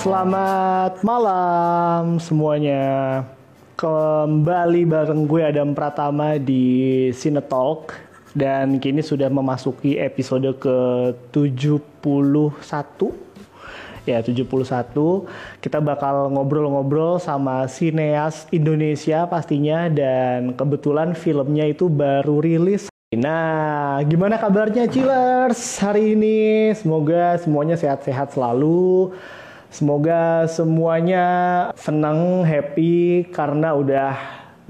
Selamat malam semuanya. Kembali bareng gue Adam Pratama di Cinetalk dan kini sudah memasuki episode ke-71. Ya 71 kita bakal ngobrol-ngobrol sama sineas Indonesia pastinya. Dan kebetulan filmnya itu baru rilis Nah, gimana kabarnya Chillers hari ini? Semoga semuanya sehat-sehat selalu. Semoga semuanya senang, happy karena udah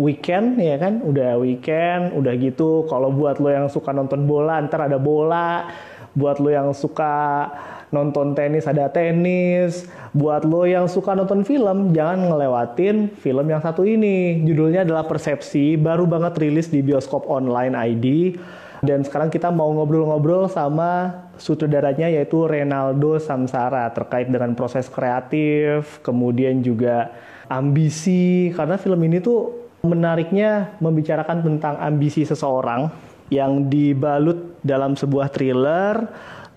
weekend ya kan, udah weekend, udah gitu. Kalau buat lo yang suka nonton bola, ntar ada bola. Buat lo yang suka nonton tenis ada tenis. Buat lo yang suka nonton film, jangan ngelewatin film yang satu ini. Judulnya adalah Persepsi, baru banget rilis di bioskop online ID. Dan sekarang kita mau ngobrol-ngobrol sama sutradaranya yaitu Renaldo Samsara terkait dengan proses kreatif, kemudian juga ambisi karena film ini tuh menariknya membicarakan tentang ambisi seseorang yang dibalut dalam sebuah thriller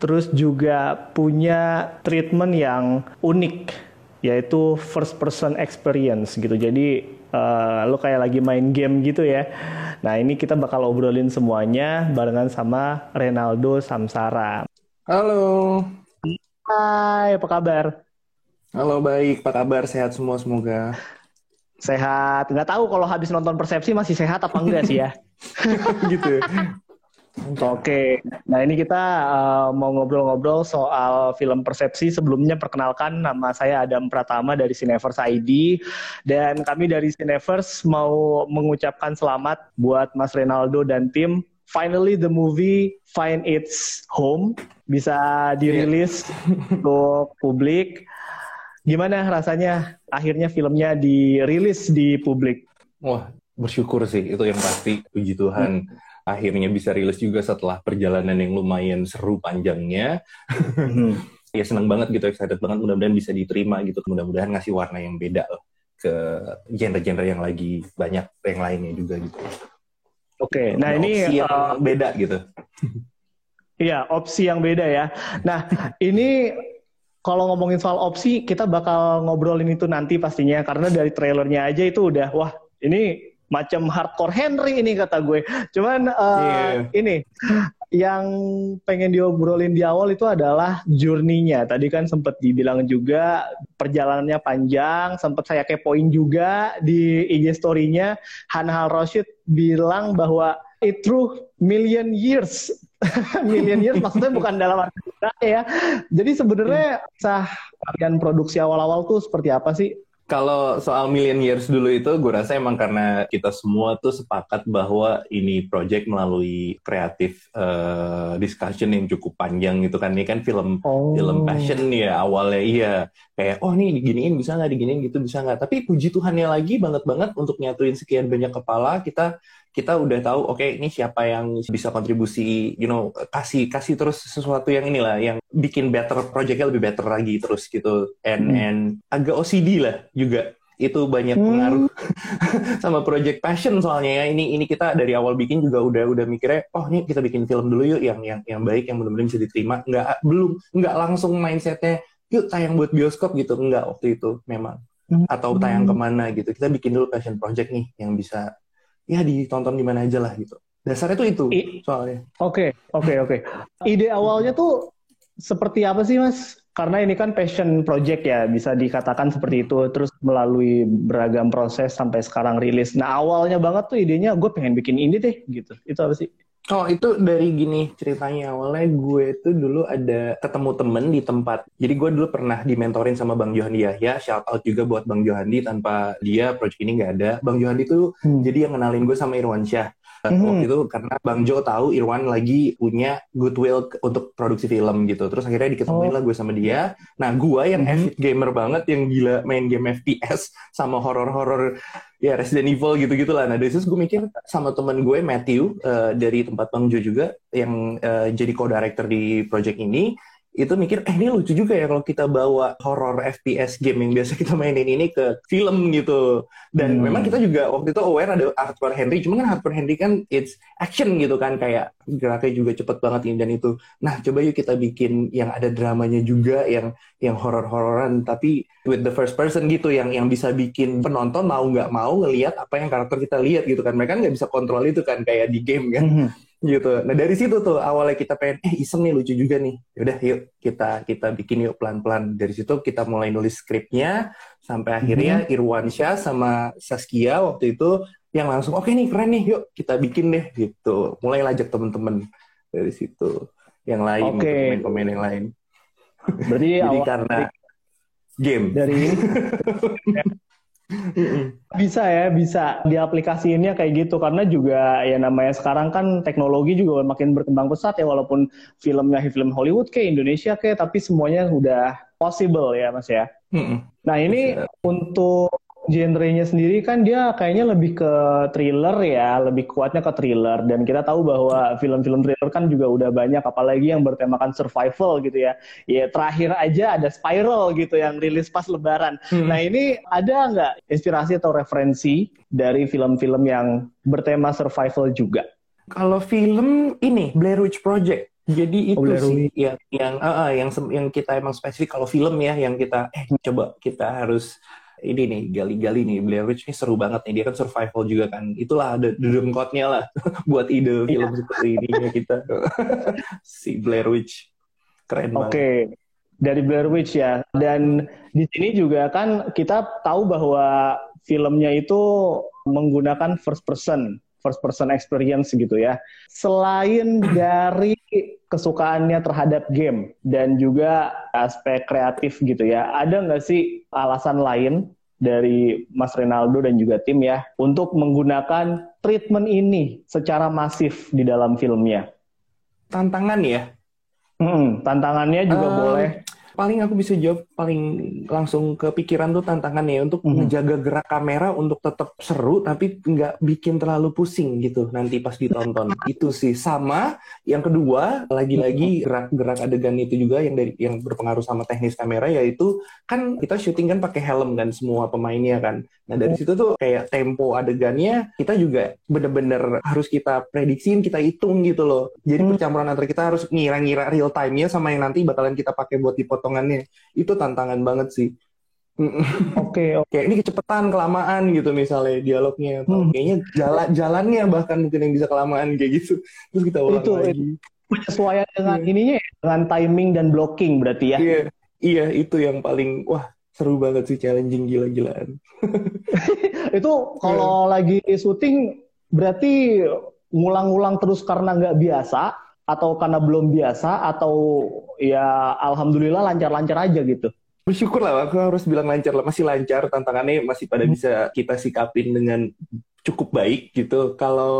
terus juga punya treatment yang unik yaitu first person experience gitu. Jadi uh, lo kayak lagi main game gitu ya. Nah ini kita bakal obrolin semuanya barengan sama Renaldo Samsara. Halo. Hai, apa kabar? Halo, baik. Apa kabar? Sehat semua semoga. Sehat. Nggak tahu kalau habis nonton Persepsi masih sehat apa enggak sih ya? gitu. Oke, nah ini kita uh, mau ngobrol-ngobrol soal film Persepsi. Sebelumnya perkenalkan nama saya Adam Pratama dari Cineverse ID dan kami dari Cineverse mau mengucapkan selamat buat Mas Renaldo dan tim. Finally the movie find its home bisa dirilis yeah. untuk publik. Gimana rasanya akhirnya filmnya dirilis di publik? Wah, bersyukur sih itu yang pasti puji Tuhan. Hmm akhirnya bisa rilis juga setelah perjalanan yang lumayan seru panjangnya. Hmm. ya senang banget gitu, excited banget. Mudah-mudahan bisa diterima gitu. Mudah-mudahan ngasih warna yang beda loh ke genre-genre yang lagi banyak yang lainnya juga gitu. Oke, okay, nah ini opsi yang uh, beda gitu. Iya, opsi yang beda ya. Nah, ini kalau ngomongin soal opsi, kita bakal ngobrolin itu nanti pastinya karena dari trailernya aja itu udah wah ini macam hardcore Henry ini kata gue. Cuman uh, yeah. ini yang pengen diobrolin di awal itu adalah journey-nya. Tadi kan sempat dibilang juga perjalanannya panjang, sempat saya kepoin juga di IG story-nya Hanhal Roshid bilang bahwa it through million years. million years maksudnya bukan dalam arti ya. Jadi sebenarnya sah kalian produksi awal-awal tuh seperti apa sih? Kalau soal Million Years dulu itu, gue rasa emang karena kita semua tuh sepakat bahwa ini project melalui kreatif uh, discussion yang cukup panjang gitu kan. Ini kan film oh. film passion ya awalnya iya kayak oh nih diginiin bisa nggak diginiin gitu bisa nggak. Tapi puji Tuhannya lagi banget banget untuk nyatuin sekian banyak kepala kita kita udah tahu oke okay, ini siapa yang bisa kontribusi you know kasih kasih terus sesuatu yang inilah yang bikin better projectnya lebih better lagi terus gitu. And hmm. and agak OCD lah juga. Itu banyak hmm. pengaruh sama project passion soalnya ya. Ini ini kita dari awal bikin juga udah udah mikirnya oh ini kita bikin film dulu yuk yang yang yang baik yang benar-benar bisa diterima. Nggak belum nggak langsung mindsetnya yuk tayang buat bioskop gitu. Nggak waktu itu memang. Hmm. atau tayang ke mana gitu. Kita bikin dulu passion project nih yang bisa ya ditonton di mana aja lah gitu. Dasarnya tuh itu I, soalnya. Oke, okay, oke, okay, oke. Okay. Ide awalnya tuh seperti apa sih, Mas? Karena ini kan passion project ya, bisa dikatakan seperti itu. Terus melalui beragam proses sampai sekarang rilis. Nah, awalnya banget tuh idenya gue pengen bikin ini deh, gitu. Itu apa sih? Oh itu dari gini ceritanya awalnya gue itu dulu ada ketemu temen di tempat jadi gue dulu pernah dimentorin sama Bang Johandi Yahya shout out juga buat Bang Johandi tanpa dia project ini nggak ada Bang Johandi tuh hmm. jadi yang kenalin gue sama Irwan Syah hmm. waktu itu karena Bang Jo tahu Irwan lagi punya goodwill untuk produksi film gitu terus akhirnya diketemuin oh. lah gue sama dia nah gue yang hmm. gamer banget yang gila main game FPS sama horor-horor ya Resident Evil gitu-gitu lah. Nah dari situ gue mikir sama temen gue Matthew uh, dari tempat Bang Jo juga yang uh, jadi co-director di project ini, itu mikir eh ini lucu juga ya kalau kita bawa horror FPS game yang biasa kita mainin ini ke film gitu. Dan hmm. memang kita juga waktu itu aware ada Arthur Henry cuman kan Arthur Henry kan it's action gitu kan kayak geraknya juga cepet banget ini dan itu. Nah coba yuk kita bikin yang ada dramanya juga yang yang horor-hororan tapi with the first person gitu yang yang bisa bikin penonton mau nggak mau ngelihat apa yang karakter kita lihat gitu kan. Mereka nggak bisa kontrol itu kan kayak di game kan. Hmm gitu. Nah dari situ tuh awalnya kita pengen eh iseng nih lucu juga nih. Yaudah yuk kita kita bikin yuk pelan-pelan. Dari situ kita mulai nulis skripnya sampai akhirnya mm-hmm. Irwansyah sama Saskia waktu itu yang langsung oke okay nih keren nih yuk kita bikin deh gitu. Mulai lajak temen-temen dari situ. Yang lain okay. Pemain-pemain yang lain. Berarti Jadi awal karena game. Dari bisa ya, bisa di aplikasiinnya kayak gitu. Karena juga ya namanya sekarang kan teknologi juga makin berkembang pesat ya walaupun filmnya film Hollywood kayak Indonesia kayak tapi semuanya udah possible ya Mas ya. Nah ini untuk genrenya sendiri kan dia kayaknya lebih ke thriller ya, lebih kuatnya ke thriller dan kita tahu bahwa film-film thriller kan juga udah banyak apalagi yang bertemakan survival gitu ya. Ya terakhir aja ada Spiral gitu yang rilis pas lebaran. Hmm. Nah, ini ada nggak inspirasi atau referensi dari film-film yang bertema survival juga? Kalau film ini Blair Witch Project. Jadi itu oh, sih yang yang uh, yang yang kita emang spesifik kalau film ya yang kita eh coba kita harus ini nih gali-gali nih Blair Witch ini seru banget nih dia kan survival juga kan itulah ada demkotnya lah buat ide film yeah. seperti ini ya kita si Blair Witch keren banget. Oke okay. dari Blair Witch ya dan di sini juga kan kita tahu bahwa filmnya itu menggunakan first person first person experience gitu ya. Selain dari kesukaannya terhadap game dan juga aspek kreatif gitu ya, ada nggak sih alasan lain dari Mas Ronaldo dan juga tim ya untuk menggunakan treatment ini secara masif di dalam filmnya? Tantangan ya? Hmm, tantangannya juga uh, boleh paling aku bisa jawab paling langsung ke pikiran tuh tantangannya untuk mm-hmm. menjaga gerak kamera untuk tetap seru tapi nggak bikin terlalu pusing gitu nanti pas ditonton itu sih sama yang kedua lagi-lagi mhm. gerak-gerak adegan itu juga yang dari yang berpengaruh sama teknis kamera yaitu kan kita syuting kan pakai helm kan semua pemainnya kan nah dari situ tuh kayak tempo adegannya kita juga bener-bener harus kita prediksiin kita hitung gitu loh jadi mhm. percampuran antara kita harus ngira-ngira real time-nya sama yang nanti bakalan kita pakai buat dipotong potongannya itu tantangan banget sih Oke, oke. Kayak ini kecepatan, kelamaan gitu misalnya dialognya. Hmm. Kayaknya jalan jalannya bahkan mungkin yang bisa kelamaan kayak gitu. Terus kita ulang itu, lagi. Penyesuaian dengan yeah. ininya ya, dengan timing dan blocking berarti ya. Iya, iya itu yang paling wah seru banget sih challenging gila-gilaan. itu kalau yeah. lagi syuting berarti ngulang-ngulang terus karena nggak biasa atau karena belum biasa atau ya alhamdulillah lancar-lancar aja gitu. Bersyukur lah, aku harus bilang lancar lah, masih lancar, tantangannya masih pada hmm. bisa kita sikapin dengan cukup baik gitu. Kalau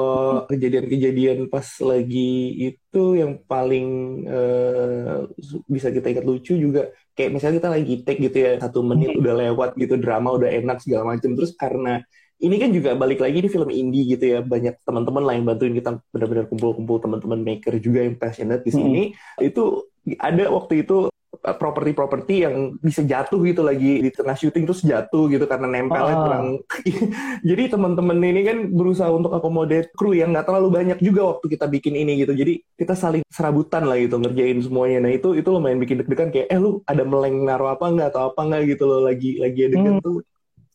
kejadian-kejadian pas lagi itu yang paling uh, bisa kita ingat lucu juga, kayak misalnya kita lagi take gitu ya, satu menit hmm. udah lewat gitu, drama udah enak segala macam, terus karena ini kan juga balik lagi di film indie gitu ya banyak teman-teman lah yang bantuin kita benar-benar kumpul-kumpul teman-teman maker juga yang passionate di sini hmm. itu ada waktu itu uh, properti-properti yang bisa jatuh gitu lagi di tengah syuting terus jatuh gitu karena nempelnya kurang. Jadi teman-teman ini kan berusaha untuk akomodir kru yang nggak terlalu banyak juga waktu kita bikin ini gitu. Jadi kita saling serabutan lah gitu ngerjain semuanya. Nah itu itu lumayan bikin deg-degan kayak eh lu ada meleng naruh apa nggak atau apa nggak gitu loh lagi lagi ada hmm. tuh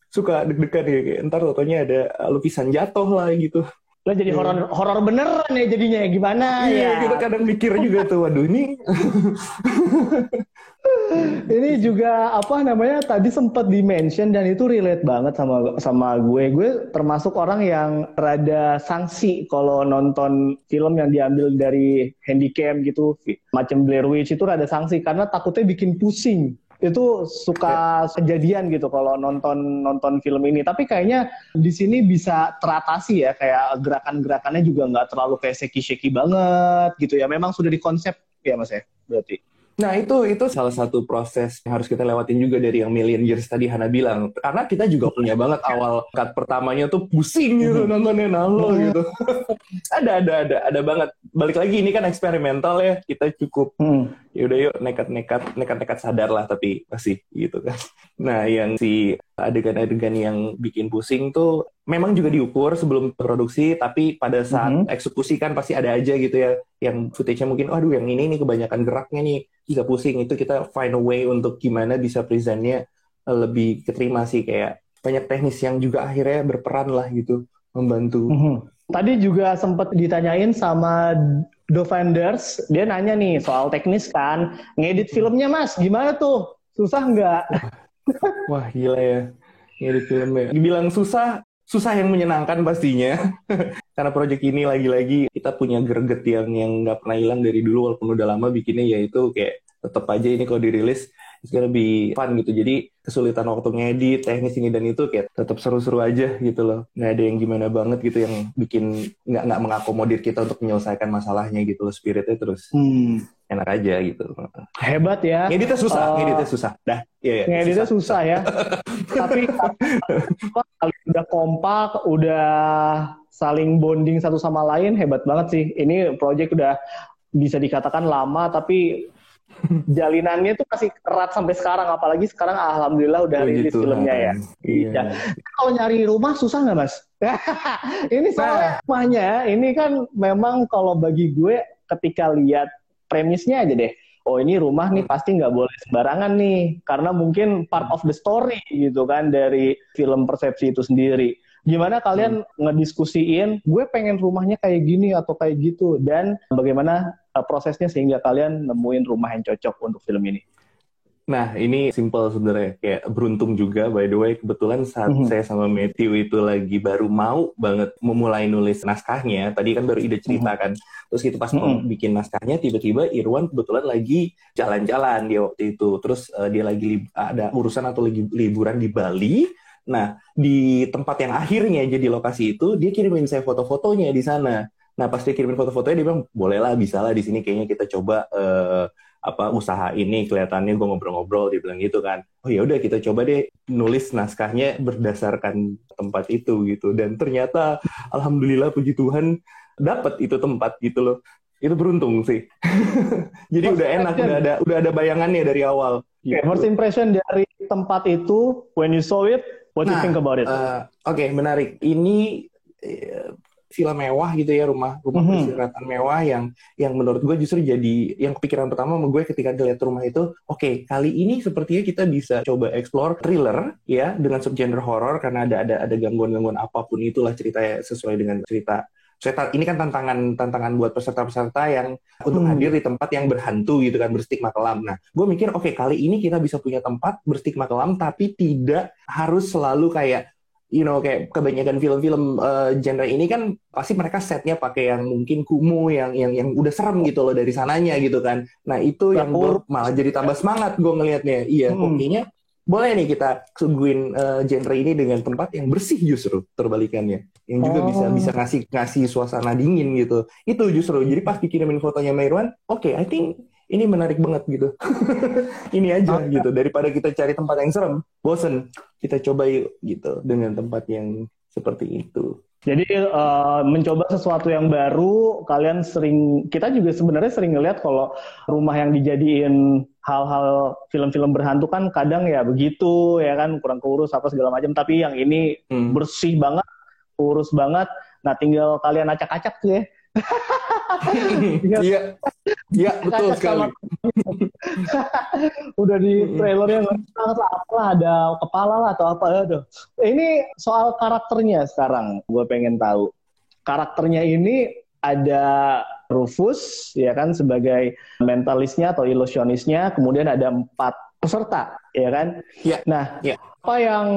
suka deg-degan ya kayak ntar totonya ada lukisan jatuh lah gitu. Lah jadi horor yeah. horor beneran ya jadinya gimana iya, ya? kita kadang mikir juga tuh waduh ini ini juga apa namanya tadi sempat dimention dan itu relate banget sama sama gue. Gue termasuk orang yang rada sanksi kalau nonton film yang diambil dari handycam gitu macam Blair Witch itu rada sanksi karena takutnya bikin pusing itu suka kejadian gitu kalau nonton nonton film ini. Tapi kayaknya di sini bisa teratasi ya kayak gerakan-gerakannya juga nggak terlalu kayak shaky-shaky banget gitu ya. Memang sudah dikonsep ya Mas ya berarti. Nah itu itu salah satu proses yang harus kita lewatin juga dari yang Million Years tadi Hana bilang. Karena kita juga punya banget awal cut pertamanya tuh pusing gitu mm-hmm. nontonnya nalo mm-hmm. gitu. ada ada ada ada banget. Balik lagi ini kan eksperimental ya kita cukup mm ya udah yuk nekat-nekat nekat-nekat sadar lah tapi masih gitu kan nah yang si adegan-adegan yang bikin pusing tuh memang juga diukur sebelum produksi tapi pada saat mm -hmm. eksekusi kan pasti ada aja gitu ya yang footage-nya mungkin aduh yang ini nih kebanyakan geraknya nih bisa pusing itu kita find a way untuk gimana bisa presentnya lebih keterima sih kayak banyak teknis yang juga akhirnya berperan lah gitu membantu. Mm -hmm. Tadi juga sempat ditanyain sama Dovenders, dia nanya nih soal teknis kan, ngedit filmnya mas, gimana tuh? Susah nggak? Wah gila ya, ngedit filmnya. Dibilang susah, susah yang menyenangkan pastinya. Karena proyek ini lagi-lagi kita punya greget yang yang nggak pernah hilang dari dulu walaupun udah lama bikinnya yaitu kayak tetap aja ini kalau dirilis it's gonna be fun gitu. Jadi kesulitan waktu ngedit, teknis ini dan itu kayak tetap seru-seru aja gitu loh. Nggak ada yang gimana banget gitu yang bikin nggak nggak mengakomodir kita untuk menyelesaikan masalahnya gitu loh. Spiritnya terus hmm. enak aja gitu. Hebat ya. Ngeditnya susah, uh, ngeditnya susah. Dah, iya, iya Ngeditnya susah, susah ya. Tapi kalau udah kompak, udah saling bonding satu sama lain hebat banget sih. Ini project udah bisa dikatakan lama tapi jalinannya tuh masih erat sampai sekarang apalagi sekarang alhamdulillah udah rilis gitu, filmnya ya. Iya. Ya. Kalau nyari rumah susah nggak mas? ini soalnya nah. rumahnya ini kan memang kalau bagi gue ketika lihat premisnya aja deh. Oh ini rumah nih pasti nggak boleh sembarangan nih karena mungkin part of the story gitu kan dari film persepsi itu sendiri. Gimana kalian hmm. ngediskusiin, gue pengen rumahnya kayak gini atau kayak gitu dan bagaimana uh, prosesnya sehingga kalian nemuin rumah yang cocok untuk film ini? Nah, ini simple sebenarnya. Kayak beruntung juga, by the way. Kebetulan saat mm -hmm. saya sama Matthew itu lagi baru mau banget memulai nulis naskahnya. Tadi kan baru ide cerita mm -hmm. kan. Terus gitu pas mm -hmm. mau bikin naskahnya, tiba-tiba Irwan kebetulan lagi jalan-jalan dia waktu itu. Terus uh, dia lagi ada urusan atau lagi liburan di Bali. Nah, di tempat yang akhirnya jadi lokasi itu, dia kirimin saya foto-fotonya di sana. Nah pas dia kirimin foto-fotonya dia bilang bolehlah bisa lah di sini kayaknya kita coba uh, apa usaha ini kelihatannya gue ngobrol-ngobrol dia bilang gitu kan. Oh ya udah kita coba deh nulis naskahnya berdasarkan tempat itu gitu. Dan ternyata alhamdulillah puji Tuhan dapat itu tempat gitu loh. Itu beruntung sih. Jadi udah enak udah ada udah ada bayangannya dari awal. Gitu. okay, first impression dari tempat itu when you saw it what nah, you think about it? uh, oke okay, menarik. Ini eh, villa mewah gitu ya rumah rumah mm -hmm. mewah yang yang menurut gue justru jadi yang kepikiran pertama sama gue ketika ngeliat rumah itu oke okay, kali ini sepertinya kita bisa coba explore thriller ya dengan subgenre horror karena ada ada ada gangguan-gangguan apa pun itulah ceritanya sesuai dengan cerita cerita ini kan tantangan tantangan buat peserta-peserta yang untuk hmm. hadir di tempat yang berhantu gitu kan berstigma kelam. Nah, gue mikir oke okay, kali ini kita bisa punya tempat berstigma kelam tapi tidak harus selalu kayak you know kayak kebanyakan film-film uh, genre ini kan pasti mereka setnya pakai yang mungkin kumuh yang yang yang udah serem gitu loh dari sananya gitu kan. Nah itu yang gue malah jadi tambah semangat gue ngelihatnya iya hmm. boleh nih kita suguhin uh, genre ini dengan tempat yang bersih justru terbalikannya. Yang juga oh. bisa bisa ngasih ngasih suasana dingin gitu. Itu justru. Jadi pas dikirimin fotonya Mairwan oke okay, I think ini menarik banget gitu. ini aja oh, gitu daripada kita cari tempat yang serem, bosen. Kita coba yuk gitu dengan tempat yang seperti itu. Jadi uh, mencoba sesuatu yang baru, kalian sering kita juga sebenarnya sering ngeliat kalau rumah yang dijadiin hal-hal film-film berhantu kan kadang ya begitu ya kan kurang keurus apa segala macam. Tapi yang ini hmm. bersih banget, urus banget. Nah tinggal kalian acak-acak tuh ya Iya, iya betul sekali. Udah di trailernya nggak apa ada kepala lah atau apa ya Ini soal karakternya sekarang, gue pengen tahu. Karakternya ini ada Rufus ya kan sebagai mentalisnya atau ilusionisnya, kemudian ada empat peserta ya kan. Iya. Nah, ya. apa yang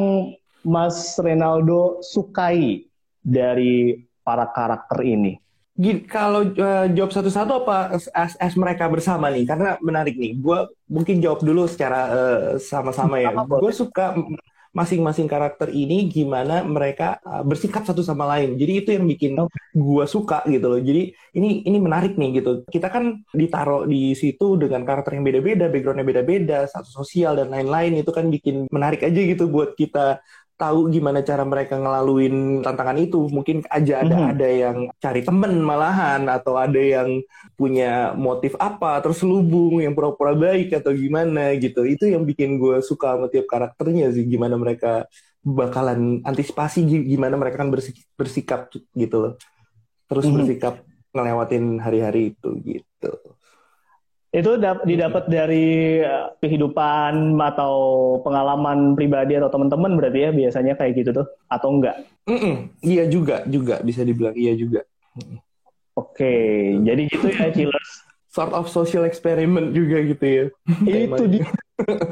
Mas Renaldo sukai dari para karakter ini? Gini, kalau uh, jawab satu-satu apa as, as mereka bersama nih? Karena menarik nih. Gue mungkin jawab dulu secara uh, sama-sama ya. Gue suka masing-masing karakter ini gimana mereka uh, bersikap satu sama lain. Jadi itu yang bikin gue suka gitu loh. Jadi ini ini menarik nih gitu. Kita kan ditaruh di situ dengan karakter yang beda-beda, backgroundnya beda-beda, satu sosial dan lain-lain. Itu kan bikin menarik aja gitu buat kita tahu gimana cara mereka ngelaluin tantangan itu. Mungkin aja ada hmm. ada yang cari temen malahan atau ada yang punya motif apa terus lubung yang pura-pura baik atau gimana gitu. Itu yang bikin gue suka sama tiap karakternya sih gimana mereka bakalan antisipasi gimana mereka kan bersikap gitu loh. Terus hmm. bersikap ngelewatin hari-hari itu gitu. Itu didapat dari eh, kehidupan atau pengalaman pribadi atau teman-teman berarti ya biasanya kayak gitu tuh atau enggak? Mm -mm. Iya juga, juga bisa dibilang iya juga. Oke, okay. jadi gitu ya Chillers. Sort of social experiment juga gitu ya. Itu dia.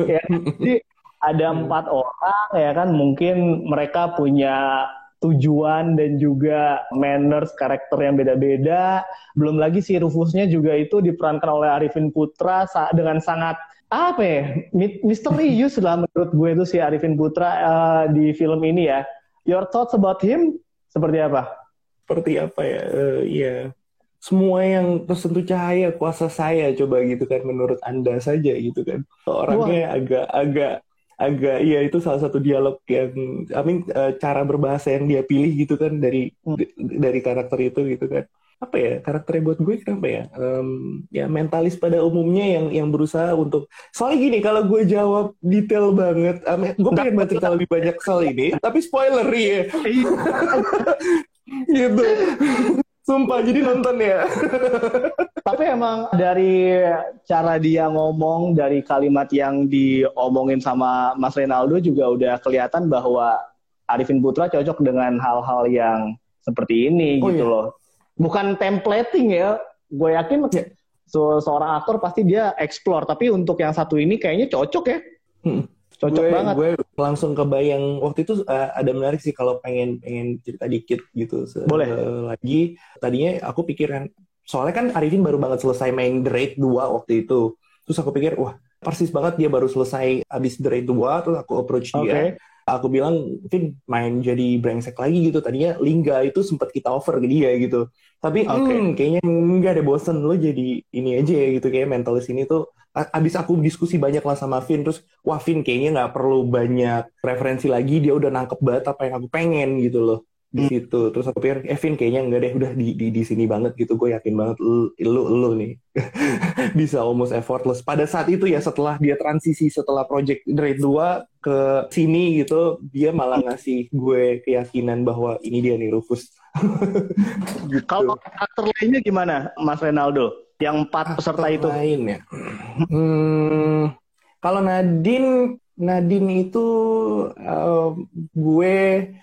ya, jadi ada empat orang ya kan mungkin mereka punya tujuan dan juga manners karakter yang beda-beda. Belum lagi si Rufusnya juga itu diperankan oleh Arifin Putra dengan sangat apa ya misterius lah menurut gue itu si Arifin Putra uh, di film ini ya. Your thoughts about him seperti apa? Seperti apa ya? Uh, ya semua yang tersentuh cahaya kuasa saya coba gitu kan menurut anda saja gitu kan orangnya agak-agak agak iya itu salah satu dialog yang I mean uh, cara berbahasa yang dia pilih gitu kan dari hmm. dari karakter itu gitu kan. Apa ya karakternya buat gue kenapa ya? Um, ya mentalis pada umumnya yang yang berusaha untuk soalnya gini kalau gue jawab detail banget um, gue pengen banget cerita lebih banyak soal ini tapi spoiler ya gitu Sumpah, jadi nonton ya. Tapi emang dari cara dia ngomong, dari kalimat yang diomongin sama Mas Renaldo juga udah kelihatan bahwa Arifin Putra cocok dengan hal-hal yang seperti ini oh, gitu iya. loh. Bukan templating ya, gue yakin ya. seorang aktor pasti dia explore. Tapi untuk yang satu ini kayaknya cocok ya. Hmm cocok gue, banget. Gue langsung kebayang waktu itu uh, ada menarik sih kalau pengen pengen cerita dikit gitu. Boleh. Uh, lagi tadinya aku pikiran soalnya kan Arifin baru banget selesai main The Raid 2 waktu itu. Terus aku pikir wah persis banget dia baru selesai abis The Raid 2 terus aku approach dia. Okay. Aku bilang, Vin main jadi brengsek lagi gitu. Tadinya Lingga itu sempat kita over ke dia gitu. Tapi okay. hmm, kayaknya enggak ada bosen. Lo jadi ini aja ya gitu. Kayak mentalis ini tuh abis aku diskusi banyak lah sama Vin terus wah Vin kayaknya nggak perlu banyak referensi lagi dia udah nangkep banget apa yang aku pengen gitu loh di hmm. situ. Terus aku pikir eh Vin kayaknya nggak deh udah di, di di sini banget gitu gue yakin banget lu lu, lu nih bisa almost effortless. Pada saat itu ya setelah dia transisi setelah project Dread 2 ke sini gitu dia malah ngasih gue keyakinan bahwa ini dia nih Rufus. Gitu. kalau karakter lainnya gimana Mas Renaldo? Yang empat peserta itu? lain ya? Hmm, kalau Nadine Nadine itu uh, gue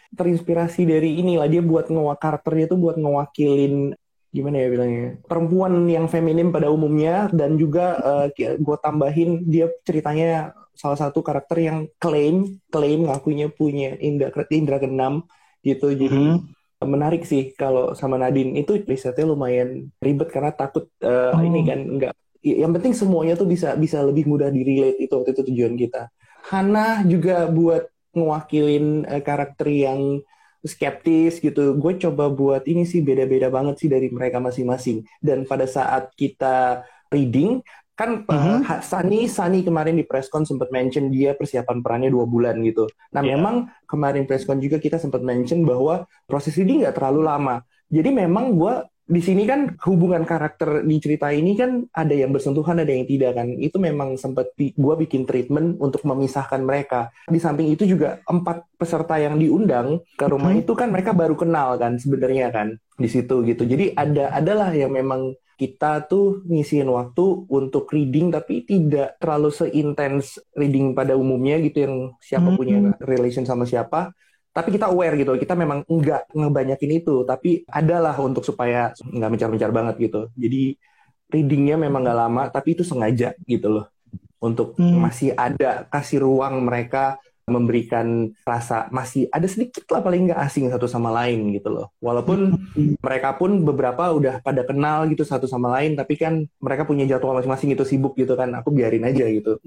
terinspirasi dari inilah dia buat ngewak karakternya itu buat ngewakilin gimana ya bilangnya perempuan yang feminim pada umumnya. Dan juga uh, gue tambahin dia ceritanya salah satu karakter yang klaim klaim ngakunya punya indra indra keenam gitu. Jadi mm -hmm. menarik sih kalau sama Nadine. Itu risetnya lumayan ribet karena takut uh, oh. ini kan enggak yang penting semuanya tuh bisa bisa lebih mudah di relate itu waktu itu tujuan kita. Hana juga buat ngewakilin uh, karakter yang skeptis gitu. Gue coba buat ini sih beda-beda banget sih dari mereka masing-masing. Dan pada saat kita reading, kan uh, Sani Sani kemarin di presscon sempat mention dia persiapan perannya dua bulan gitu. Nah yeah. memang kemarin presscon juga kita sempat mention bahwa proses ini nggak terlalu lama. Jadi memang gue di sini kan hubungan karakter di cerita ini kan ada yang bersentuhan ada yang tidak kan. Itu memang sempat gue bikin treatment untuk memisahkan mereka. Di samping itu juga empat peserta yang diundang ke rumah uh-huh. itu kan mereka baru kenal kan sebenarnya kan di situ gitu. Jadi ada adalah yang memang kita tuh ngisiin waktu untuk reading tapi tidak terlalu seintens reading pada umumnya gitu yang siapa hmm. punya relation sama siapa tapi kita aware gitu kita memang nggak ngebanyakin itu tapi adalah untuk supaya nggak mencar-mencar banget gitu jadi readingnya memang nggak lama tapi itu sengaja gitu loh untuk hmm. masih ada kasih ruang mereka memberikan rasa masih ada sedikit lah paling nggak asing satu sama lain gitu loh. Walaupun hmm. mereka pun beberapa udah pada kenal gitu satu sama lain, tapi kan mereka punya jadwal masing-masing itu sibuk gitu kan. Aku biarin aja gitu,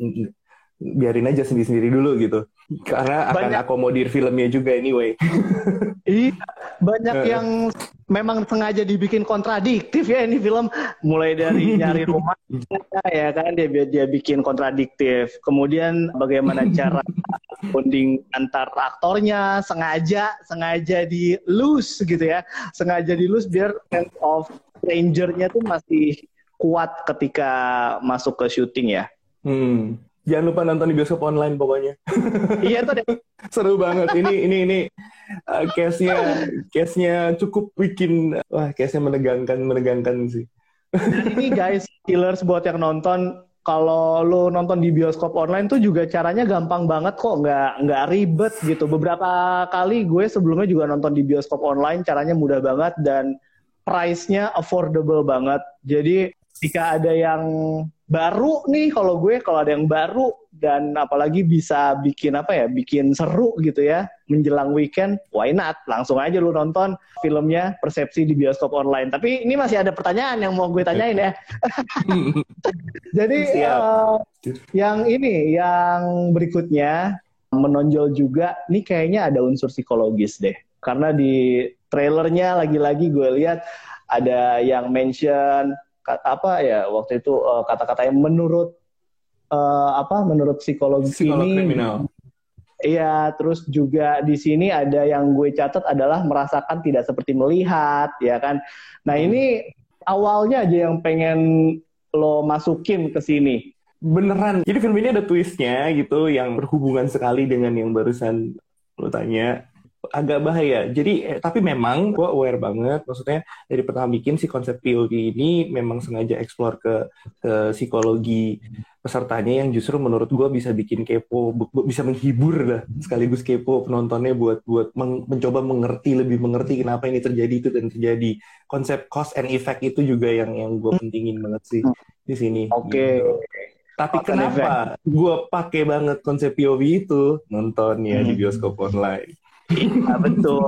biarin aja sendiri-sendiri dulu gitu. Karena akan banyak, akomodir filmnya juga anyway. Iya, banyak yang memang sengaja dibikin kontradiktif ya ini film mulai dari nyari rumah ya kan dia dia bikin kontradiktif kemudian bagaimana cara bonding antar aktornya sengaja sengaja di lose gitu ya sengaja di lose biar sense of stranger-nya tuh masih kuat ketika masuk ke syuting ya hmm. Jangan lupa nonton di bioskop online pokoknya iya tuh deh. seru banget ini ini ini uh, case-nya case-nya cukup bikin wah case-nya menegangkan menegangkan sih dan ini guys killers buat yang nonton kalau lo nonton di bioskop online tuh juga caranya gampang banget kok, nggak nggak ribet gitu. Beberapa kali gue sebelumnya juga nonton di bioskop online, caranya mudah banget dan price-nya affordable banget. Jadi jika ada yang baru nih kalau gue kalau ada yang baru dan apalagi bisa bikin apa ya bikin seru gitu ya menjelang weekend why not? Langsung aja lu nonton filmnya persepsi di bioskop online. Tapi ini masih ada pertanyaan yang mau gue tanyain ya. Jadi uh, yang ini yang berikutnya menonjol juga nih kayaknya ada unsur psikologis deh. Karena di trailernya lagi-lagi gue lihat ada yang mention apa ya waktu itu uh, kata-kata yang menurut uh, apa menurut psikologi Psikolog ini kriminal. Iya, terus juga di sini ada yang gue catat adalah merasakan tidak seperti melihat, ya kan. Nah, hmm. ini awalnya aja yang pengen lo masukin ke sini. Beneran. Jadi film ini ada twistnya gitu yang berhubungan sekali dengan yang barusan lo tanya agak bahaya. Jadi eh, tapi memang gue aware banget, maksudnya dari pertama bikin si konsep POV ini memang sengaja eksplor ke ke psikologi pesertanya yang justru menurut gue bisa bikin kepo, bisa menghibur lah sekaligus kepo penontonnya buat buat meng, mencoba mengerti lebih mengerti kenapa ini terjadi itu dan terjadi. Konsep cause and effect itu juga yang yang gue pentingin banget sih di sini. Oke. Okay. Gitu. Tapi kenapa gue pakai banget konsep POV itu nontonnya hmm. di bioskop online? Iya betul.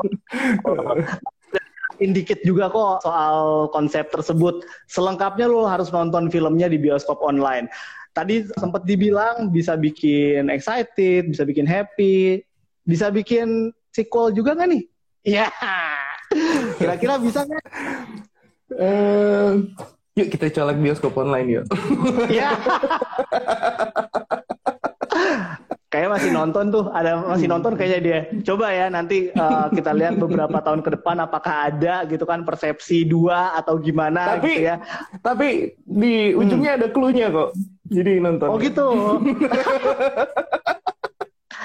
Indikit juga kok soal konsep tersebut. Selengkapnya lo harus nonton filmnya di bioskop online. Tadi sempat dibilang bisa bikin excited, bisa bikin happy, bisa bikin sequel juga nggak nih? Iya. Kira-kira bisa nggak? Uh, yuk kita colek bioskop online yuk. Iya kayak masih nonton tuh ada masih hmm. nonton kayaknya dia coba ya nanti uh, kita lihat beberapa tahun ke depan apakah ada gitu kan persepsi dua atau gimana tapi gitu ya tapi di ujungnya hmm. ada clue-nya kok jadi nonton oh gitu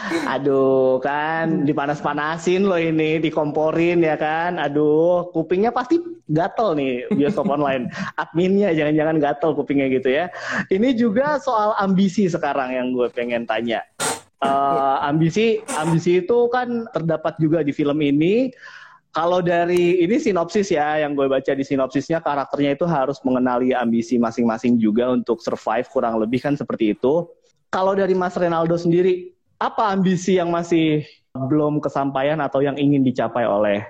Aduh kan dipanas-panasin loh ini, dikomporin ya kan. Aduh, kupingnya pasti gatel nih bioskop online. Adminnya jangan-jangan gatel kupingnya gitu ya. Ini juga soal ambisi sekarang yang gue pengen tanya. Uh, ambisi, ambisi itu kan terdapat juga di film ini. Kalau dari ini sinopsis ya, yang gue baca di sinopsisnya karakternya itu harus mengenali ambisi masing-masing juga untuk survive kurang lebih kan seperti itu. Kalau dari Mas Renaldo sendiri, apa ambisi yang masih belum kesampaian atau yang ingin dicapai oleh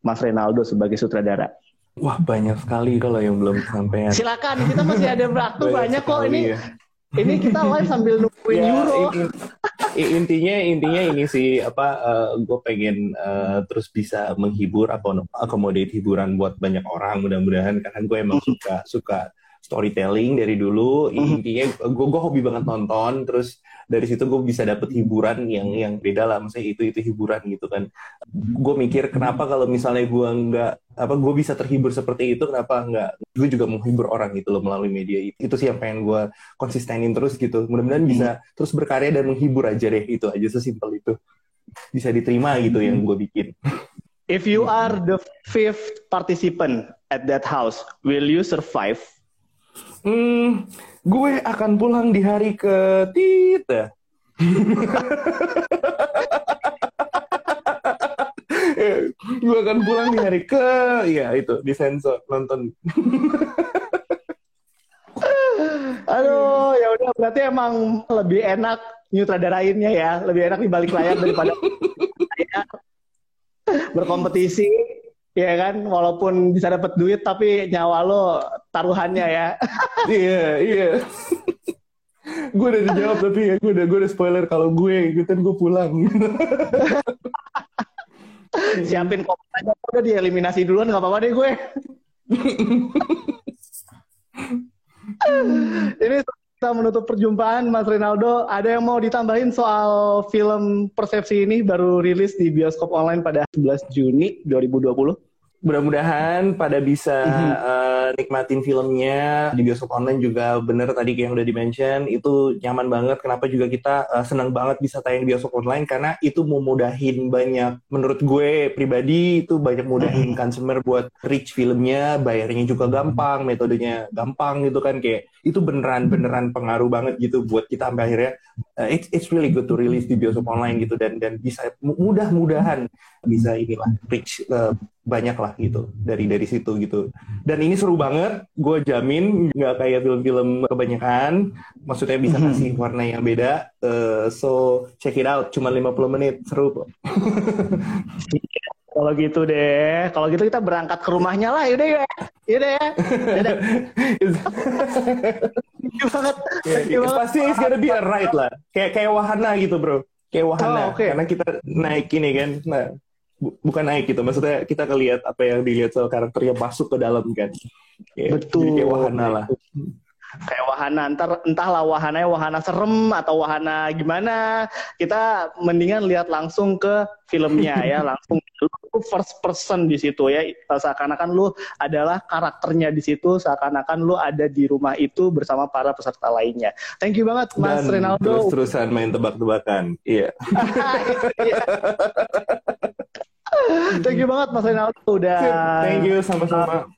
Mas Renaldo sebagai sutradara? Wah banyak sekali kalau yang belum kesampaian. Silakan, kita masih ada waktu banyak, banyak kok ini. Ya. Ini kita live sambil nungguin ya, Euro. Intinya intinya ini sih apa uh, eh, gue pengen uh, terus bisa menghibur atau akomodate hiburan buat banyak orang mudah-mudahan karena gue emang suka suka storytelling dari dulu. Mhm. intinya gue gue hobi banget nonton. Terus dari situ gue bisa dapet hiburan yang yang beda lah. Maksudnya itu itu hiburan gitu kan. Gue mikir kenapa kalau misalnya gue nggak apa gue bisa terhibur seperti itu kenapa nggak? Gue juga menghibur orang gitu loh melalui media. Itu itu sih yang pengen gue konsistenin terus gitu. Mudah-mudahan bisa mhm. terus berkarya dan menghibur aja deh. Itu aja sesimpel itu. Bisa diterima gitu yang gue bikin. If you are the fifth participant at that house, will you survive Hmm, gue akan pulang di hari ketiga. gue akan pulang di hari ke, iya itu di sensor nonton. Aduh, ya udah berarti emang lebih enak nyutradarainnya ya, lebih enak di balik layar daripada berkompetisi ya kan walaupun bisa dapat duit tapi nyawa lo taruhannya ya iya iya gue udah dijawab tapi ya gue udah gue udah spoiler kalau gue gitu kan gue pulang siapin kopi aja udah dieliminasi duluan nggak apa-apa deh gue ini kita menutup perjumpaan Mas Rinaldo. Ada yang mau ditambahin soal film Persepsi ini baru rilis di bioskop online pada 11 Juni 2020? Mudah-mudahan pada bisa uh, nikmatin filmnya. Di bioskop online juga bener tadi kayak yang udah dimention itu nyaman banget. Kenapa juga kita uh, senang banget bisa tayang di bioskop online? Karena itu memudahin banyak menurut gue pribadi itu banyak mudahin consumer buat reach filmnya. Bayarnya juga gampang metodenya gampang gitu kan. Kayak itu beneran beneran pengaruh banget gitu buat kita sampai akhirnya uh, it's it's really good to release di bioskop online gitu. Dan dan bisa mudah-mudahan bisa inilah reach uh, banyak lah gitu dari dari situ gitu. Dan ini seru banget gue jamin nggak kayak film-film kebanyakan maksudnya bisa kasih warna yang beda uh, so check it out cuma 50 menit seru kok. Kalau gitu deh kalau gitu kita berangkat ke rumahnya lah yaudah ya yaudah ya. Yaudah. banget. Yeah, pasti it's gonna be a ride lah. Kayak kayak wahana gitu bro. Kayak wahana oh, okay. karena kita naik ini kan. Nah bukan naik gitu maksudnya kita ngelihat apa yang dilihat soal karakternya masuk ke dalam kan. Ya, betul. kayak wahana lah. Kayak wahana entar entahlah wahananya wahana serem atau wahana gimana. Kita mendingan lihat langsung ke filmnya ya langsung lu first person di situ ya. Seakan-akan lu adalah karakternya di situ seakan-akan lu ada di rumah itu bersama para peserta lainnya. Thank you banget Mas Dan Ronaldo terus-terusan main tebak-tebakan. Iya Thank you banget Mas Renaldo udah Thank you sama-sama.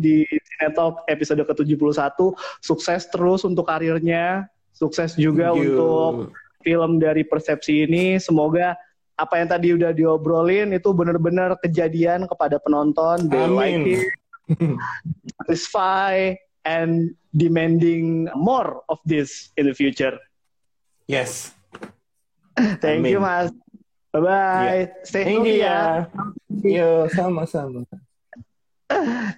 di Cinetalk episode ke-71. Sukses terus untuk karirnya, sukses juga untuk film dari Persepsi ini. Semoga apa yang tadi udah diobrolin itu benar-benar kejadian kepada penonton. They like it, satisfy, and demanding more of this in the future. Yes. Thank Amin. you, Mas. Bye-bye. Yeah. Stay healthy ya. Yo, sama-sama.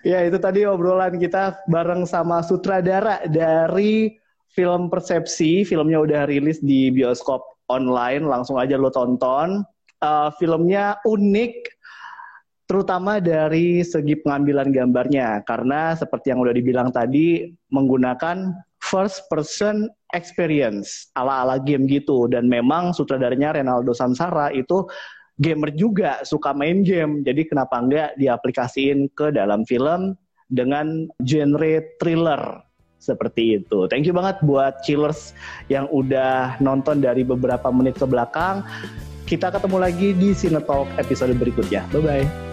ya, itu tadi obrolan kita bareng sama sutradara dari film Persepsi. Filmnya udah rilis di bioskop online. Langsung aja lo tonton. Uh, filmnya unik, terutama dari segi pengambilan gambarnya. Karena seperti yang udah dibilang tadi, menggunakan first person experience ala-ala game gitu dan memang sutradaranya Renaldo Samsara itu gamer juga suka main game jadi kenapa enggak diaplikasiin ke dalam film dengan genre thriller seperti itu. Thank you banget buat chillers yang udah nonton dari beberapa menit ke belakang. Kita ketemu lagi di Cinetalk episode berikutnya. Bye bye.